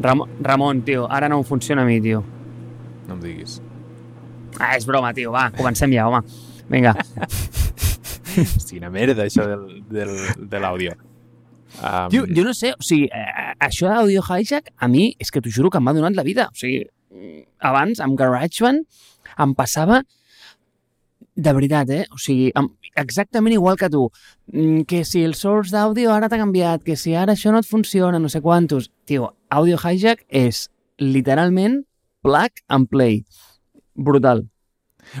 Ram Ramon, tio, ara no em funciona a mi, tio. No em diguis. Ah, és broma, tio, va, comencem ja, home. Vinga. Hosti, quina merda, això del, del, de l'àudio. Um, Tio, jo no sé, o sigui, eh, això d'Audio Hijack, a mi, és que t'ho juro que m'ha donat la vida. O sigui, abans, amb GarageBand, em passava de veritat, eh? O sigui, exactament igual que tu. Mm, Que si el source d'àudio ara t'ha canviat, que si ara això no et funciona, no sé quantos. Tio, Audio Hijack és literalment plug and play. Brutal.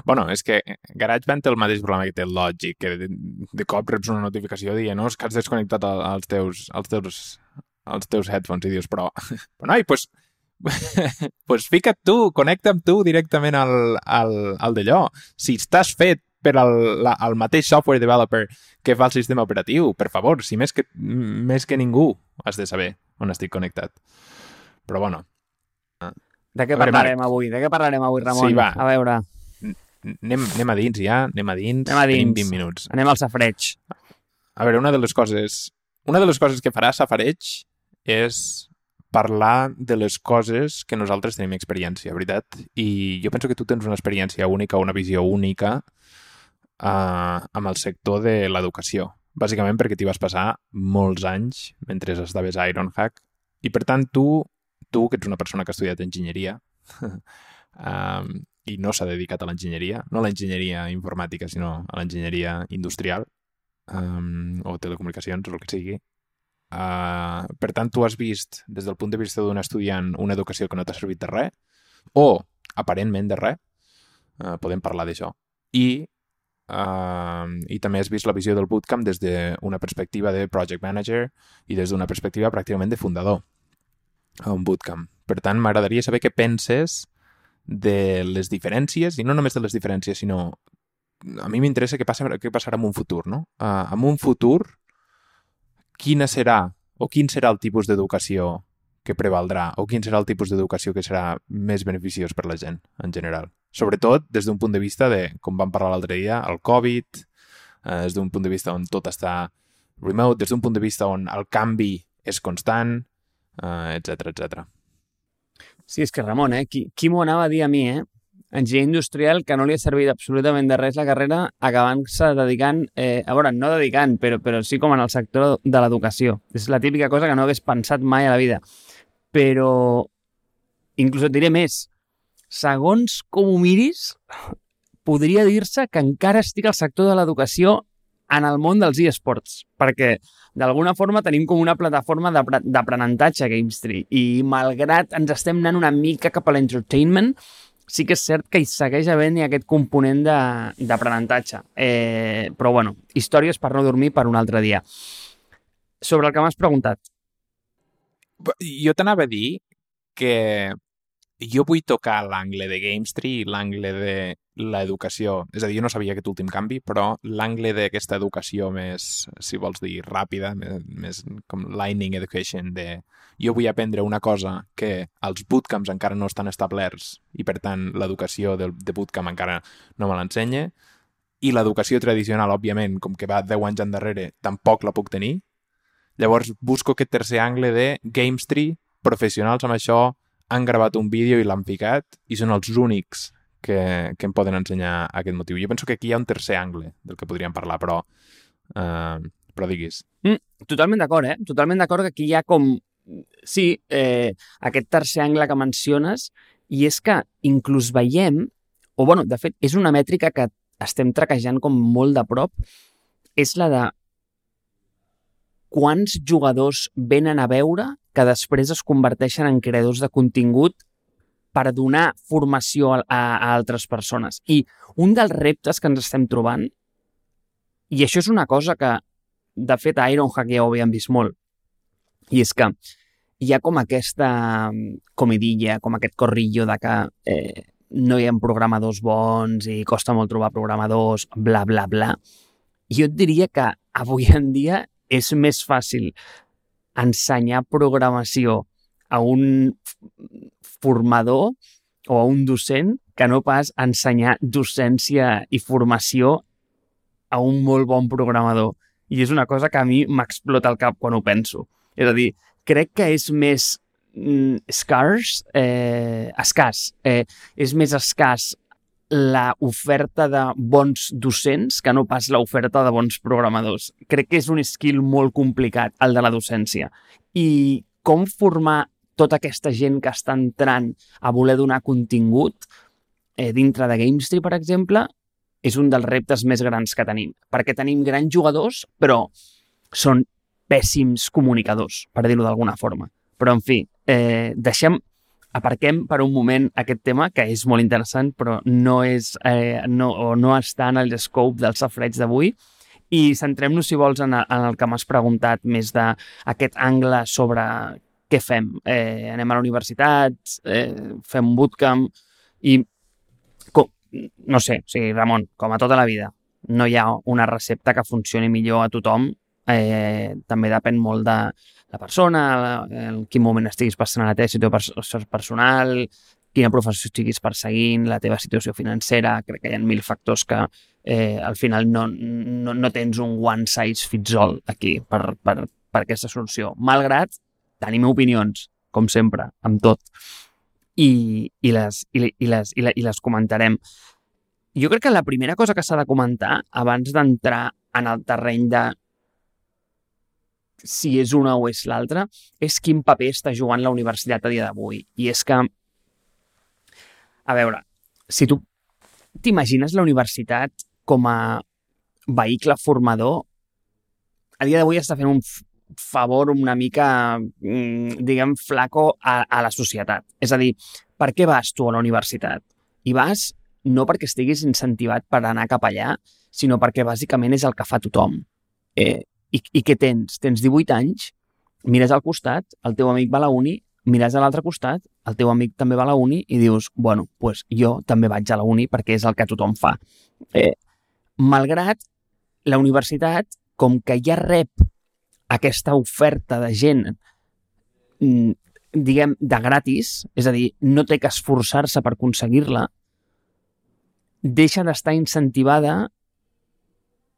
Bueno, és que GarageBand té el mateix problema que té el Logic, que de, de cop reps una notificació dient no, és que has desconnectat el- els teus, els teus, els teus headphones i dius, però, però noi, pues, pues fica't tu, connecta'm tu directament al, al, al d'allò. Si estàs fet per al, la, el mateix software developer que fa el sistema operatiu, per favor, si més que, més que ningú has de saber on estic connectat. Però bueno, De què veure, parlarem Marc. avui? De què parlarem avui, Ramon? Sí, va. A veure, anem, anem a dins ja, anem a dins, Anem a tenim dins. 20 minuts. anem al safreig. A veure, una de les coses... Una de les coses que farà Safareig és parlar de les coses que nosaltres tenim experiència, veritat? I jo penso que tu tens una experiència única, una visió única uh, amb el sector de l'educació. Bàsicament perquè t'hi vas passar molts anys mentre estaves a Ironhack i per tant tu, tu que ets una persona que ha estudiat enginyeria um, i no s'ha dedicat a l'enginyeria, no a l'enginyeria informàtica, sinó a l'enginyeria industrial, um, o telecomunicacions, o el que sigui. Uh, per tant, tu has vist, des del punt de vista d'un estudiant, una educació que no t'ha servit de res, o aparentment de res, uh, podem parlar d'això. I, uh, I també has vist la visió del bootcamp des d'una perspectiva de project manager i des d'una perspectiva pràcticament de fundador a un bootcamp. Per tant, m'agradaria saber què penses de les diferències, i no només de les diferències, sinó a mi m'interessa què, passa, què passarà en un futur, no? Uh, en un futur, quina serà o quin serà el tipus d'educació que prevaldrà o quin serà el tipus d'educació que serà més beneficiós per la gent en general. Sobretot des d'un punt de vista de, com vam parlar l'altre dia, el Covid, eh, des d'un punt de vista on tot està remote, des d'un punt de vista on el canvi és constant, eh, etc etc. Sí, és que Ramon, eh? Qui, qui m'ho anava a dir a mi, eh? Enginyer industrial que no li ha servit absolutament de res la carrera acabant-se dedicant, eh, a veure, no dedicant, però, però sí com en el sector de l'educació. És la típica cosa que no hagués pensat mai a la vida. Però, inclús et diré més, segons com ho miris, podria dir-se que encara estic al sector de l'educació en el món dels eSports, perquè d'alguna forma tenim com una plataforma d'apre- d'aprenentatge a GameStree i malgrat ens estem anant una mica cap a l'entertainment, sí que és cert que hi segueix havent aquest component d'aprenentatge. Eh, però bueno, històries per no dormir per un altre dia. Sobre el que m'has preguntat. Jo t'anava a dir que jo vull tocar l'angle de GameStree i l'angle de l'educació. És a dir, jo no sabia aquest últim canvi, però l'angle d'aquesta educació més, si vols dir, ràpida, més, com lightning education, de jo vull aprendre una cosa que els bootcamps encara no estan establerts i, per tant, l'educació de, de bootcamp encara no me l'ensenya, i l'educació tradicional, òbviament, com que va 10 anys endarrere, tampoc la puc tenir. Llavors busco aquest tercer angle de GameStree, professionals amb això, han gravat un vídeo i l'han picat i són els únics que, que em poden ensenyar aquest motiu. Jo penso que aquí hi ha un tercer angle del que podríem parlar, però, uh, però diguis. Totalment d'acord, eh? Totalment d'acord que aquí hi ha com... Sí, eh, aquest tercer angle que menciones, i és que inclús veiem, o bueno, de fet, és una mètrica que estem traquejant com molt de prop, és la de quants jugadors venen a veure que després es converteixen en creadors de contingut per donar formació a, a, a altres persones. I un dels reptes que ens estem trobant, i això és una cosa que, de fet, a Ironhack ja ho havíem vist molt, i és que hi ha com aquesta mm, comidilla, com aquest corrillo de que eh, no hi ha programadors bons i costa molt trobar programadors, bla, bla, bla. Jo et diria que avui en dia és més fàcil ensenyar programació a un formador o a un docent que no pas ensenyar docència i formació a un molt bon programador. I és una cosa que a mi m'explota el cap quan ho penso. És a dir, crec que és més mm, eh, escàs. Eh, és més escàs la oferta de bons docents que no pas l'oferta de bons programadors. Crec que és un skill molt complicat, el de la docència. I com formar tota aquesta gent que està entrant a voler donar contingut eh, dintre de GameStreet, per exemple, és un dels reptes més grans que tenim. Perquè tenim grans jugadors, però són pèssims comunicadors, per dir-ho d'alguna forma. Però, en fi, eh, deixem aparquem per un moment aquest tema, que és molt interessant, però no, és, eh, no, o no està en el scope del safreig d'avui, i centrem-nos, si vols, en, en el que m'has preguntat més d'aquest angle sobre què fem. Eh, anem a la universitat, eh, fem un bootcamp, i com, no sé, o sigui, Ramon, com a tota la vida, no hi ha una recepta que funcioni millor a tothom, eh, també depèn molt de, la persona, en quin moment estiguis passant a la teva situació personal, quina professió estiguis perseguint, la teva situació financera, crec que hi ha mil factors que eh, al final no, no, no tens un one size fits all aquí per, per, per aquesta solució. Malgrat, tenim opinions, com sempre, amb tot, i, i, les, i, i, les, i, les, i les comentarem. Jo crec que la primera cosa que s'ha de comentar abans d'entrar en el terreny de si és una o és l'altra, és quin paper està jugant la universitat a dia d'avui. I és que, a veure, si tu t'imagines la universitat com a vehicle formador, a dia d'avui està fent un favor una mica, mm, diguem, flaco a, a la societat. És a dir, per què vas tu a la universitat? I vas no perquè estiguis incentivat per anar cap allà, sinó perquè bàsicament és el que fa tothom. Eh, i, I què tens? Tens 18 anys, mires al costat, el teu amic va a la uni, mires a l'altre costat, el teu amic també va a la uni i dius, bueno, pues jo també vaig a la uni perquè és el que tothom fa. Eh, malgrat la universitat, com que ja rep aquesta oferta de gent mm, diguem, de gratis, és a dir, no té que esforçar-se per aconseguir-la, deixa d'estar incentivada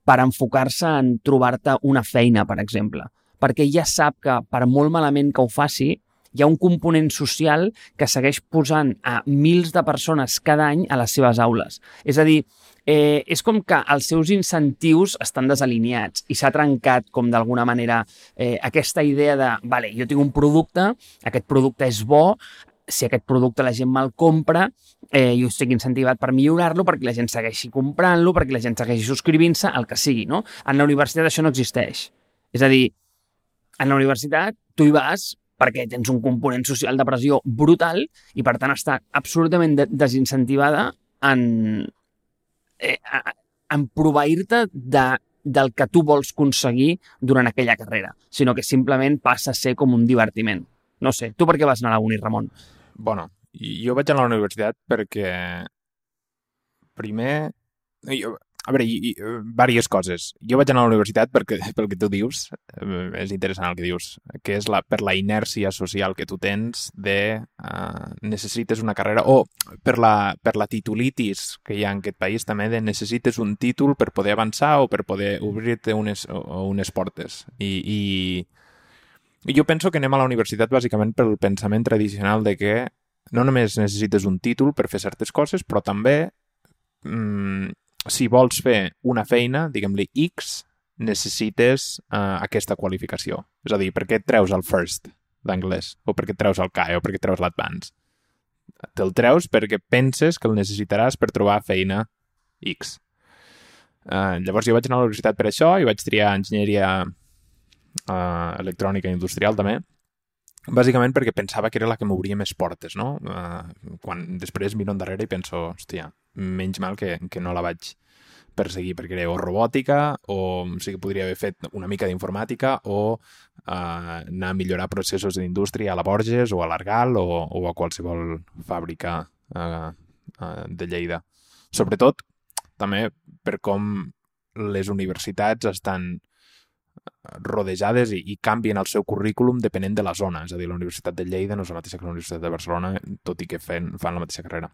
per enfocar-se en trobar-te una feina, per exemple. Perquè ja sap que, per molt malament que ho faci, hi ha un component social que segueix posant a mils de persones cada any a les seves aules. És a dir, eh, és com que els seus incentius estan desalineats i s'ha trencat, com d'alguna manera, eh, aquesta idea de, vale, jo tinc un producte, aquest producte és bo, si aquest producte la gent me'l compra, eh, jo estic incentivat per millorar-lo, perquè la gent segueixi comprant-lo, perquè la gent segueixi subscrivint-se, el que sigui, no? En la universitat això no existeix. És a dir, en la universitat tu hi vas perquè tens un component social de pressió brutal i, per tant, està absolutament de desincentivada en, eh, en proveir-te de, del que tu vols aconseguir durant aquella carrera, sinó que simplement passa a ser com un divertiment. No sé, tu per què vas anar a la uni, Ramon? Bueno, jo vaig anar a la universitat perquè primer... Jo, a veure, i, i, diverses coses. Jo vaig anar a la universitat perquè, pel que tu dius, eh, és interessant el que dius, que és la, per la inèrcia social que tu tens de uh, necessites una carrera, o per la, per la titulitis que hi ha en aquest país també, de necessites un títol per poder avançar o per poder obrir-te unes, unes portes. I, i jo penso que anem a la universitat bàsicament pel pensament tradicional de que no només necessites un títol per fer certes coses, però també mmm, si vols fer una feina, diguem-li X, necessites uh, aquesta qualificació. És a dir, per què treus el first d'anglès? O per què treus el CAE? O per què treus l'advance? Te'l treus perquè penses que el necessitaràs per trobar feina X. Uh, llavors jo vaig anar a la universitat per això i vaig triar enginyeria uh, electrònica industrial també, bàsicament perquè pensava que era la que m'obria més portes, no? Uh, quan després miro endarrere i penso, hòstia, menys mal que, que no la vaig perseguir, perquè era o robòtica o sí que podria haver fet una mica d'informàtica o uh, anar a millorar processos d'indústria a la Borges o a l'Argal o, o a qualsevol fàbrica uh, uh, de Lleida. Sobretot, també per com les universitats estan rodejades i, i canvien el seu currículum depenent de la zona. És a dir, la Universitat de Lleida no és la mateixa que la Universitat de Barcelona, tot i que fan, fan la mateixa carrera.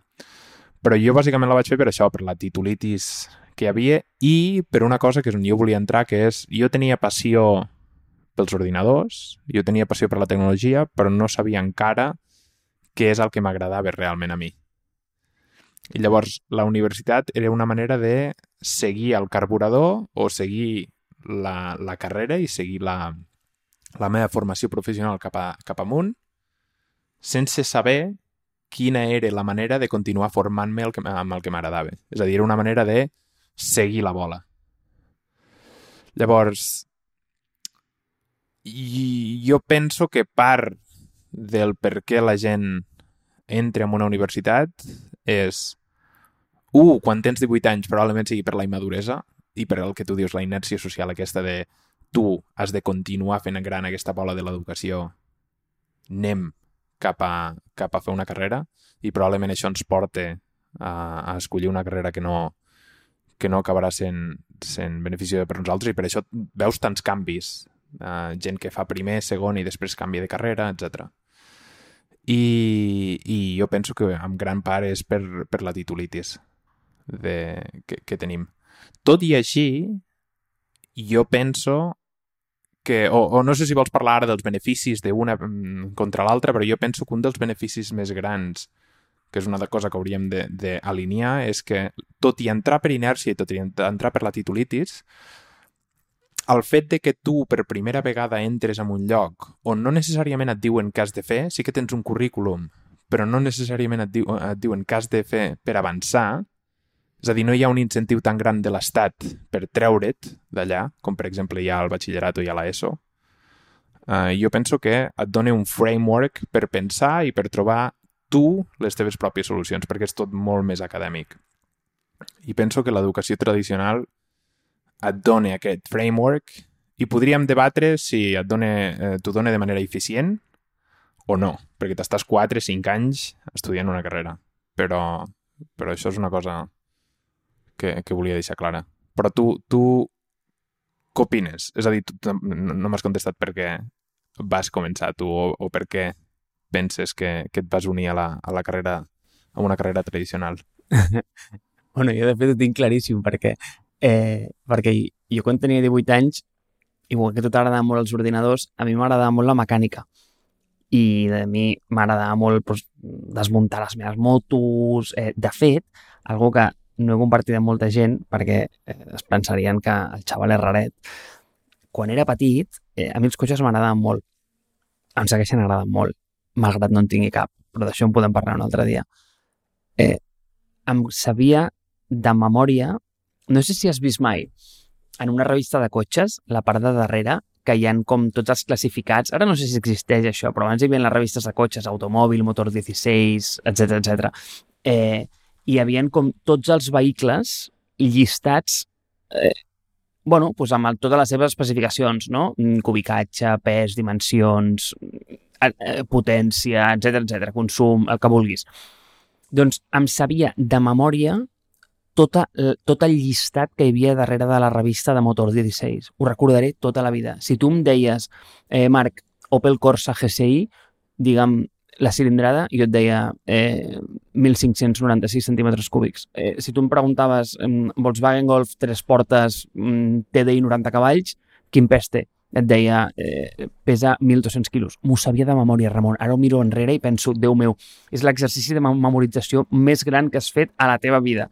Però jo bàsicament la vaig fer per això, per la titulitis que hi havia i per una cosa que és on jo volia entrar, que és jo tenia passió pels ordinadors, jo tenia passió per la tecnologia, però no sabia encara què és el que m'agradava realment a mi. I llavors, la universitat era una manera de seguir el carburador o seguir la, la carrera i seguir la, la meva formació professional cap, a, cap amunt sense saber quina era la manera de continuar formant-me amb el que m'agradava. És a dir, era una manera de seguir la bola. Llavors, i jo penso que part del per què la gent entra en una universitat és un, quan tens 18 anys probablement sigui per la immaduresa i per el que tu dius, la inèrcia social aquesta de tu has de continuar fent gran aquesta bola de l'educació anem cap a, cap a fer una carrera i probablement això ens porta a, a escollir una carrera que no, que no acabarà sent, sent benefici per nosaltres i per això veus tants canvis, uh, gent que fa primer, segon i després canvia de carrera, etc. I, I jo penso que en gran part és per, per la titulitis de, que, que tenim. Tot i així, jo penso que, o, o no sé si vols parlar ara dels beneficis d'una mm, contra l'altra, però jo penso que un dels beneficis més grans, que és una cosa que hauríem d'alinear, és que tot i entrar per inèrcia i tot i entrar per la titulitis, el fet de que tu per primera vegada entres en un lloc on no necessàriament et diuen què has de fer, sí que tens un currículum, però no necessàriament et, diu, et diuen què has de fer per avançar, és a dir, no hi ha un incentiu tan gran de l'Estat per treure't d'allà, com per exemple hi ha al batxillerat o hi ha l'ESO. Uh, jo penso que et dona un framework per pensar i per trobar tu les teves pròpies solucions, perquè és tot molt més acadèmic. I penso que l'educació tradicional et dona aquest framework i podríem debatre si et dona, eh, t'ho dona de manera eficient o no, perquè t'estàs 4 5 anys estudiant una carrera. Però, però això és una cosa que, que volia deixar clara. Però tu, tu què opines? És a dir, tu no, no m'has contestat per què vas començar tu o, o per què penses que, que et vas unir a la, a la carrera, a una carrera tradicional. bueno, jo de fet ho tinc claríssim perquè, eh, perquè jo quan tenia 18 anys, igual que a tu t'agradava molt els ordinadors, a mi m'agradava molt la mecànica i de mi m'agradava molt pues, desmuntar les meves motos. Eh, de fet, algo que no he compartit amb molta gent perquè eh, es pensarien que el xaval és raret. Quan era petit, eh, a mi els cotxes m'agradaven molt. Em segueixen agradant molt, malgrat no en tingui cap, però d'això en podem parlar un altre dia. Eh, em sabia de memòria, no sé si has vist mai, en una revista de cotxes, la part de darrere, que hi han com tots els classificats. Ara no sé si existeix això, però abans hi havia les revistes de cotxes, automòbil, motor 16, etc etc. Eh, hi havia com tots els vehicles llistats eh, bueno, doncs amb el, totes les seves especificacions, no? Mm, cubicatge, pes, dimensions, eh, eh, potència, etc etc, consum, el que vulguis. Doncs em sabia de memòria tota, tot el llistat que hi havia darrere de la revista de Motor 16. Ho recordaré tota la vida. Si tu em deies, eh, Marc, Opel Corsa GSI, digue'm la cilindrada, jo et deia eh, 1.596 centímetres cúbics. Eh, si tu em preguntaves eh, Volkswagen Golf, tres portes, mm, TDI 90 cavalls, quin pes té? Et deia, eh, pesa 1.200 quilos. M'ho sabia de memòria, Ramon. Ara ho miro enrere i penso, Déu meu, és l'exercici de memorització més gran que has fet a la teva vida.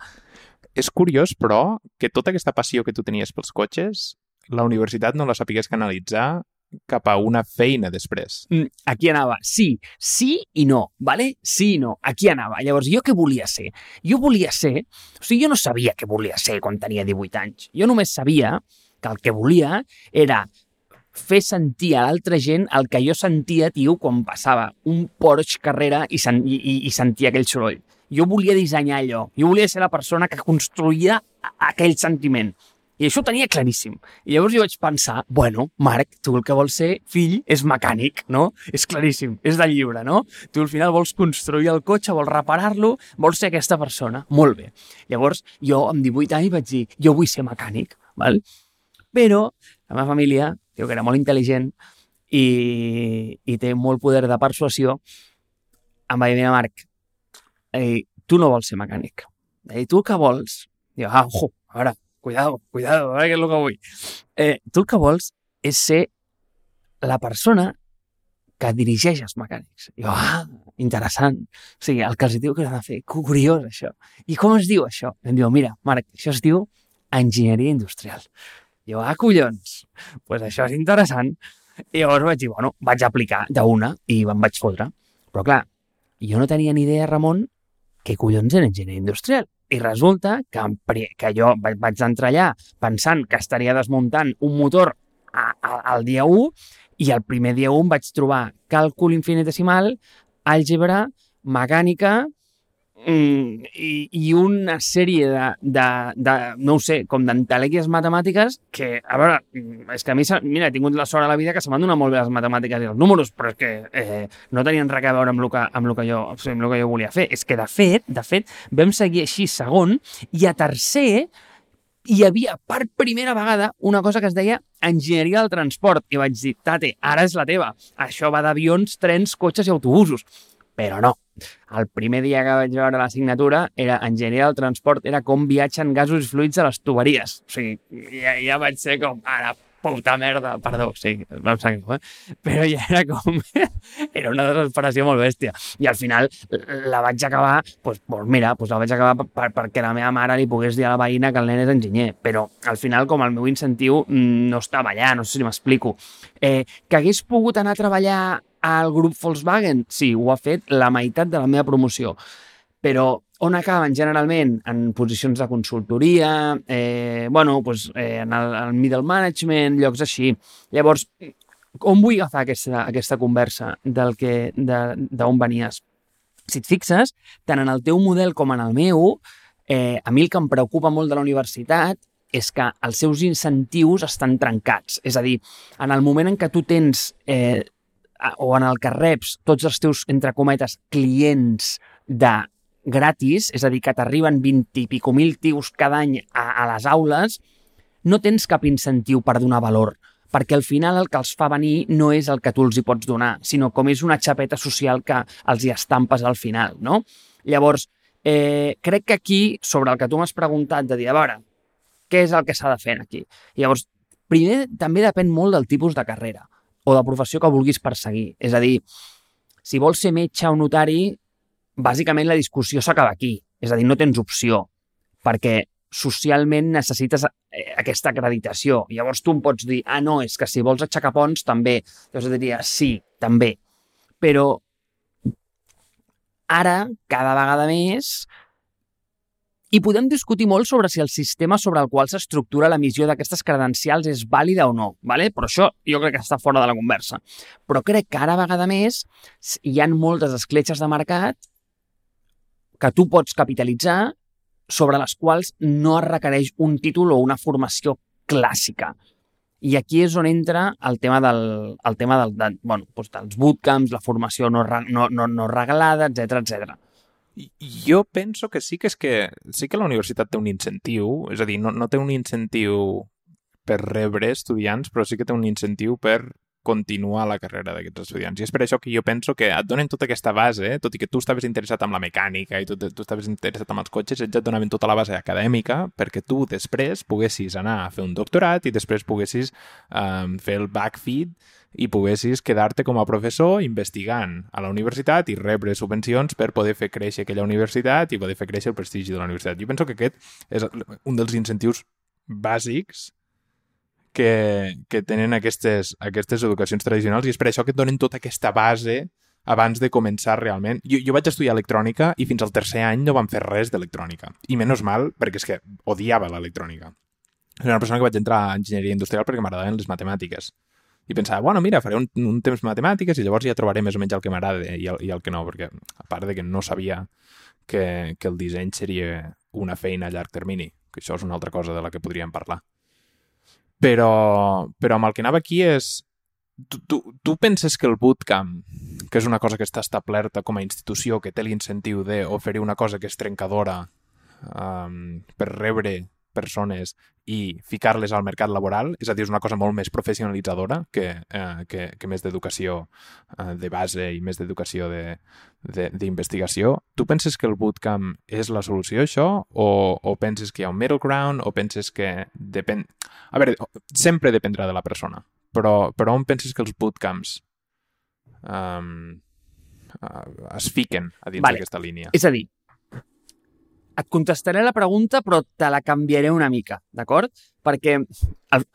És curiós, però, que tota aquesta passió que tu tenies pels cotxes, la universitat no la sapigués canalitzar cap a una feina després. Mm, aquí anava. Sí, sí i no, vale? Sí i no. Aquí anava. Llavors, jo què volia ser? Jo volia ser... O sigui, jo no sabia què volia ser quan tenia 18 anys. Jo només sabia que el que volia era fer sentir a l'altra gent el que jo sentia, tio, quan passava un Porsche Carrera i, sen i, i sentia aquell soroll. Jo volia dissenyar allò. Jo volia ser la persona que construïa aquell sentiment. I això ho tenia claríssim. I llavors jo vaig pensar, bueno, Marc, tu el que vols ser fill és mecànic, no? És claríssim, és del llibre, no? Tu al final vols construir el cotxe, vols reparar-lo, vols ser aquesta persona. Molt bé. Llavors, jo amb 18 anys vaig dir, jo vull ser mecànic, val? Però la meva família, diu que era molt intel·ligent i, i té molt poder de persuasió, em va dir, mira, Marc, eh, tu no vols ser mecànic. I tu que vols? Diu, ah, ojo, a veure, cuidado, cuidado, a veure què és el que vull. Eh, tu el que vols és ser la persona que dirigeix els mecànics. I jo, ah, interessant. O sigui, el que els diu que has de fer, curiós, això. I com es diu això? I em diu, mira, Marc, això es diu enginyeria industrial. I jo, ah, collons, pues això és interessant. I llavors vaig dir, bueno, vaig aplicar d'una i em vaig fotre. Però clar, jo no tenia ni idea, Ramon, què collons era enginyeria industrial. I resulta que, que jo vaig entrar allà pensant que estaria desmuntant un motor al dia 1 i el primer dia 1 vaig trobar càlcul infinitesimal, àlgebra, mecànica mm, i, i una sèrie de, de, de no ho sé, com d'entelèquies matemàtiques que, a veure, és que a mi, mira, he tingut la sort a la vida que se m'han donat molt bé les matemàtiques i els números, però és que eh, no tenien res a veure amb el que, amb el que, jo, amb el que jo volia fer. És que, de fet, de fet, vam seguir així segon i a tercer hi havia per primera vegada una cosa que es deia enginyeria del transport. I vaig dir, tate, ara és la teva. Això va d'avions, trens, cotxes i autobusos. Però no. El primer dia que vaig veure la signatura era enginyeria del transport, era com viatgen gasos i fluids a les tuberies. O sigui, ja, ja vaig ser com, ara puta merda, perdó, sí, vam saber, eh? però ja era com... era una desesperació molt bèstia. I al final la vaig acabar, doncs, pues mira, pues la vaig acabar per, perquè la meva mare li pogués dir a la veïna que el nen és enginyer, però al final, com el meu incentiu mm, no estava allà, no sé si m'explico. Eh, que hagués pogut anar a treballar al grup Volkswagen? Sí, ho ha fet la meitat de la meva promoció. Però on acaben generalment? En posicions de consultoria, eh, bueno, pues, eh, en el, el middle management, llocs així. Llavors, on vull agafar aquesta, aquesta conversa del que d'on venies? Si et fixes, tant en el teu model com en el meu, eh, a mi el que em preocupa molt de la universitat és que els seus incentius estan trencats. És a dir, en el moment en què tu tens eh, o en el que reps tots els teus, entre cometes, clients de gratis, és a dir, que t'arriben 20 i pico mil tios cada any a, a les aules, no tens cap incentiu per donar valor, perquè al final el que els fa venir no és el que tu els hi pots donar, sinó com és una xapeta social que els hi estampes al final, no? Llavors, eh, crec que aquí, sobre el que tu m'has preguntat, de dir, a veure, què és el que s'ha de fer aquí? Llavors, primer, també depèn molt del tipus de carrera o de professió que vulguis perseguir. És a dir, si vols ser metge o notari, bàsicament la discussió s'acaba aquí. És a dir, no tens opció, perquè socialment necessites eh, aquesta acreditació. Llavors tu em pots dir, ah, no, és que si vols aixecar ponts, també. Llavors et diria, sí, també. Però ara, cada vegada més, i podem discutir molt sobre si el sistema sobre el qual s'estructura l'emissió d'aquestes credencials és vàlida o no, ¿vale? però això jo crec que està fora de la conversa. Però crec que ara vegada més hi han moltes escletxes de mercat que tu pots capitalitzar sobre les quals no es requereix un títol o una formació clàssica. I aquí és on entra el tema, del, el tema del, de, bueno, doncs dels bootcamps, la formació no, no, no, no regalada, etc etc. Jo penso que sí que és que sí que la universitat té un incentiu, és a dir, no, no té un incentiu per rebre estudiants, però sí que té un incentiu per continuar la carrera d'aquests estudiants. I és per això que jo penso que et donen tota aquesta base, eh? tot i que tu estaves interessat en la mecànica i tu, tu estaves interessat en els cotxes, ells et donaven tota la base acadèmica perquè tu després poguessis anar a fer un doctorat i després poguessis um, fer el backfeed i poguessis quedar-te com a professor investigant a la universitat i rebre subvencions per poder fer créixer aquella universitat i poder fer créixer el prestigi de la universitat. Jo penso que aquest és un dels incentius bàsics que, que tenen aquestes, aquestes educacions tradicionals i és per això que et donen tota aquesta base abans de començar realment. Jo, jo vaig estudiar electrònica i fins al tercer any no vam fer res d'electrònica. I menys mal, perquè és que odiava l'electrònica. Era una persona que vaig entrar a enginyeria industrial perquè m'agradaven les matemàtiques. I pensava, bueno, mira, faré un, un temps matemàtiques i llavors ja trobaré més o menys el que m'agrada i, el, i el que no, perquè a part de que no sabia que, que el disseny seria una feina a llarg termini, que això és una altra cosa de la que podríem parlar. Però, però amb el que anava aquí és... Tu, tu, tu penses que el bootcamp, que és una cosa que està establerta com a institució, que té l'incentiu d'oferir una cosa que és trencadora um, per rebre persones i ficar-les al mercat laboral, és a dir, és una cosa molt més professionalitzadora que, eh, que, que més d'educació eh, de base i més d'educació d'investigació. Tu penses que el bootcamp és la solució, això? O, o penses que hi ha un middle ground? O penses que depèn... A veure, sempre dependrà de la persona, però, però on penses que els bootcamps um, es fiquen a dins Vale. d'aquesta línia? És a dir, et contestaré la pregunta, però te la canviaré una mica, d'acord? Perquè al,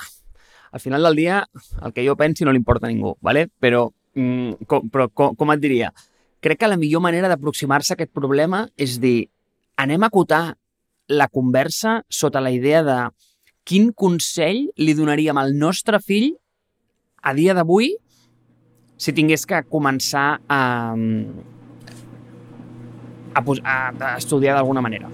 al final del dia el que jo pensi no li importa a ningú, ¿vale? però, mm, com, però com, com et diria? Crec que la millor manera d'aproximar-se a aquest problema és dir, anem a acotar la conversa sota la idea de quin consell li donaríem al nostre fill a dia d'avui si tingués que començar a, a, a, a estudiar d'alguna manera.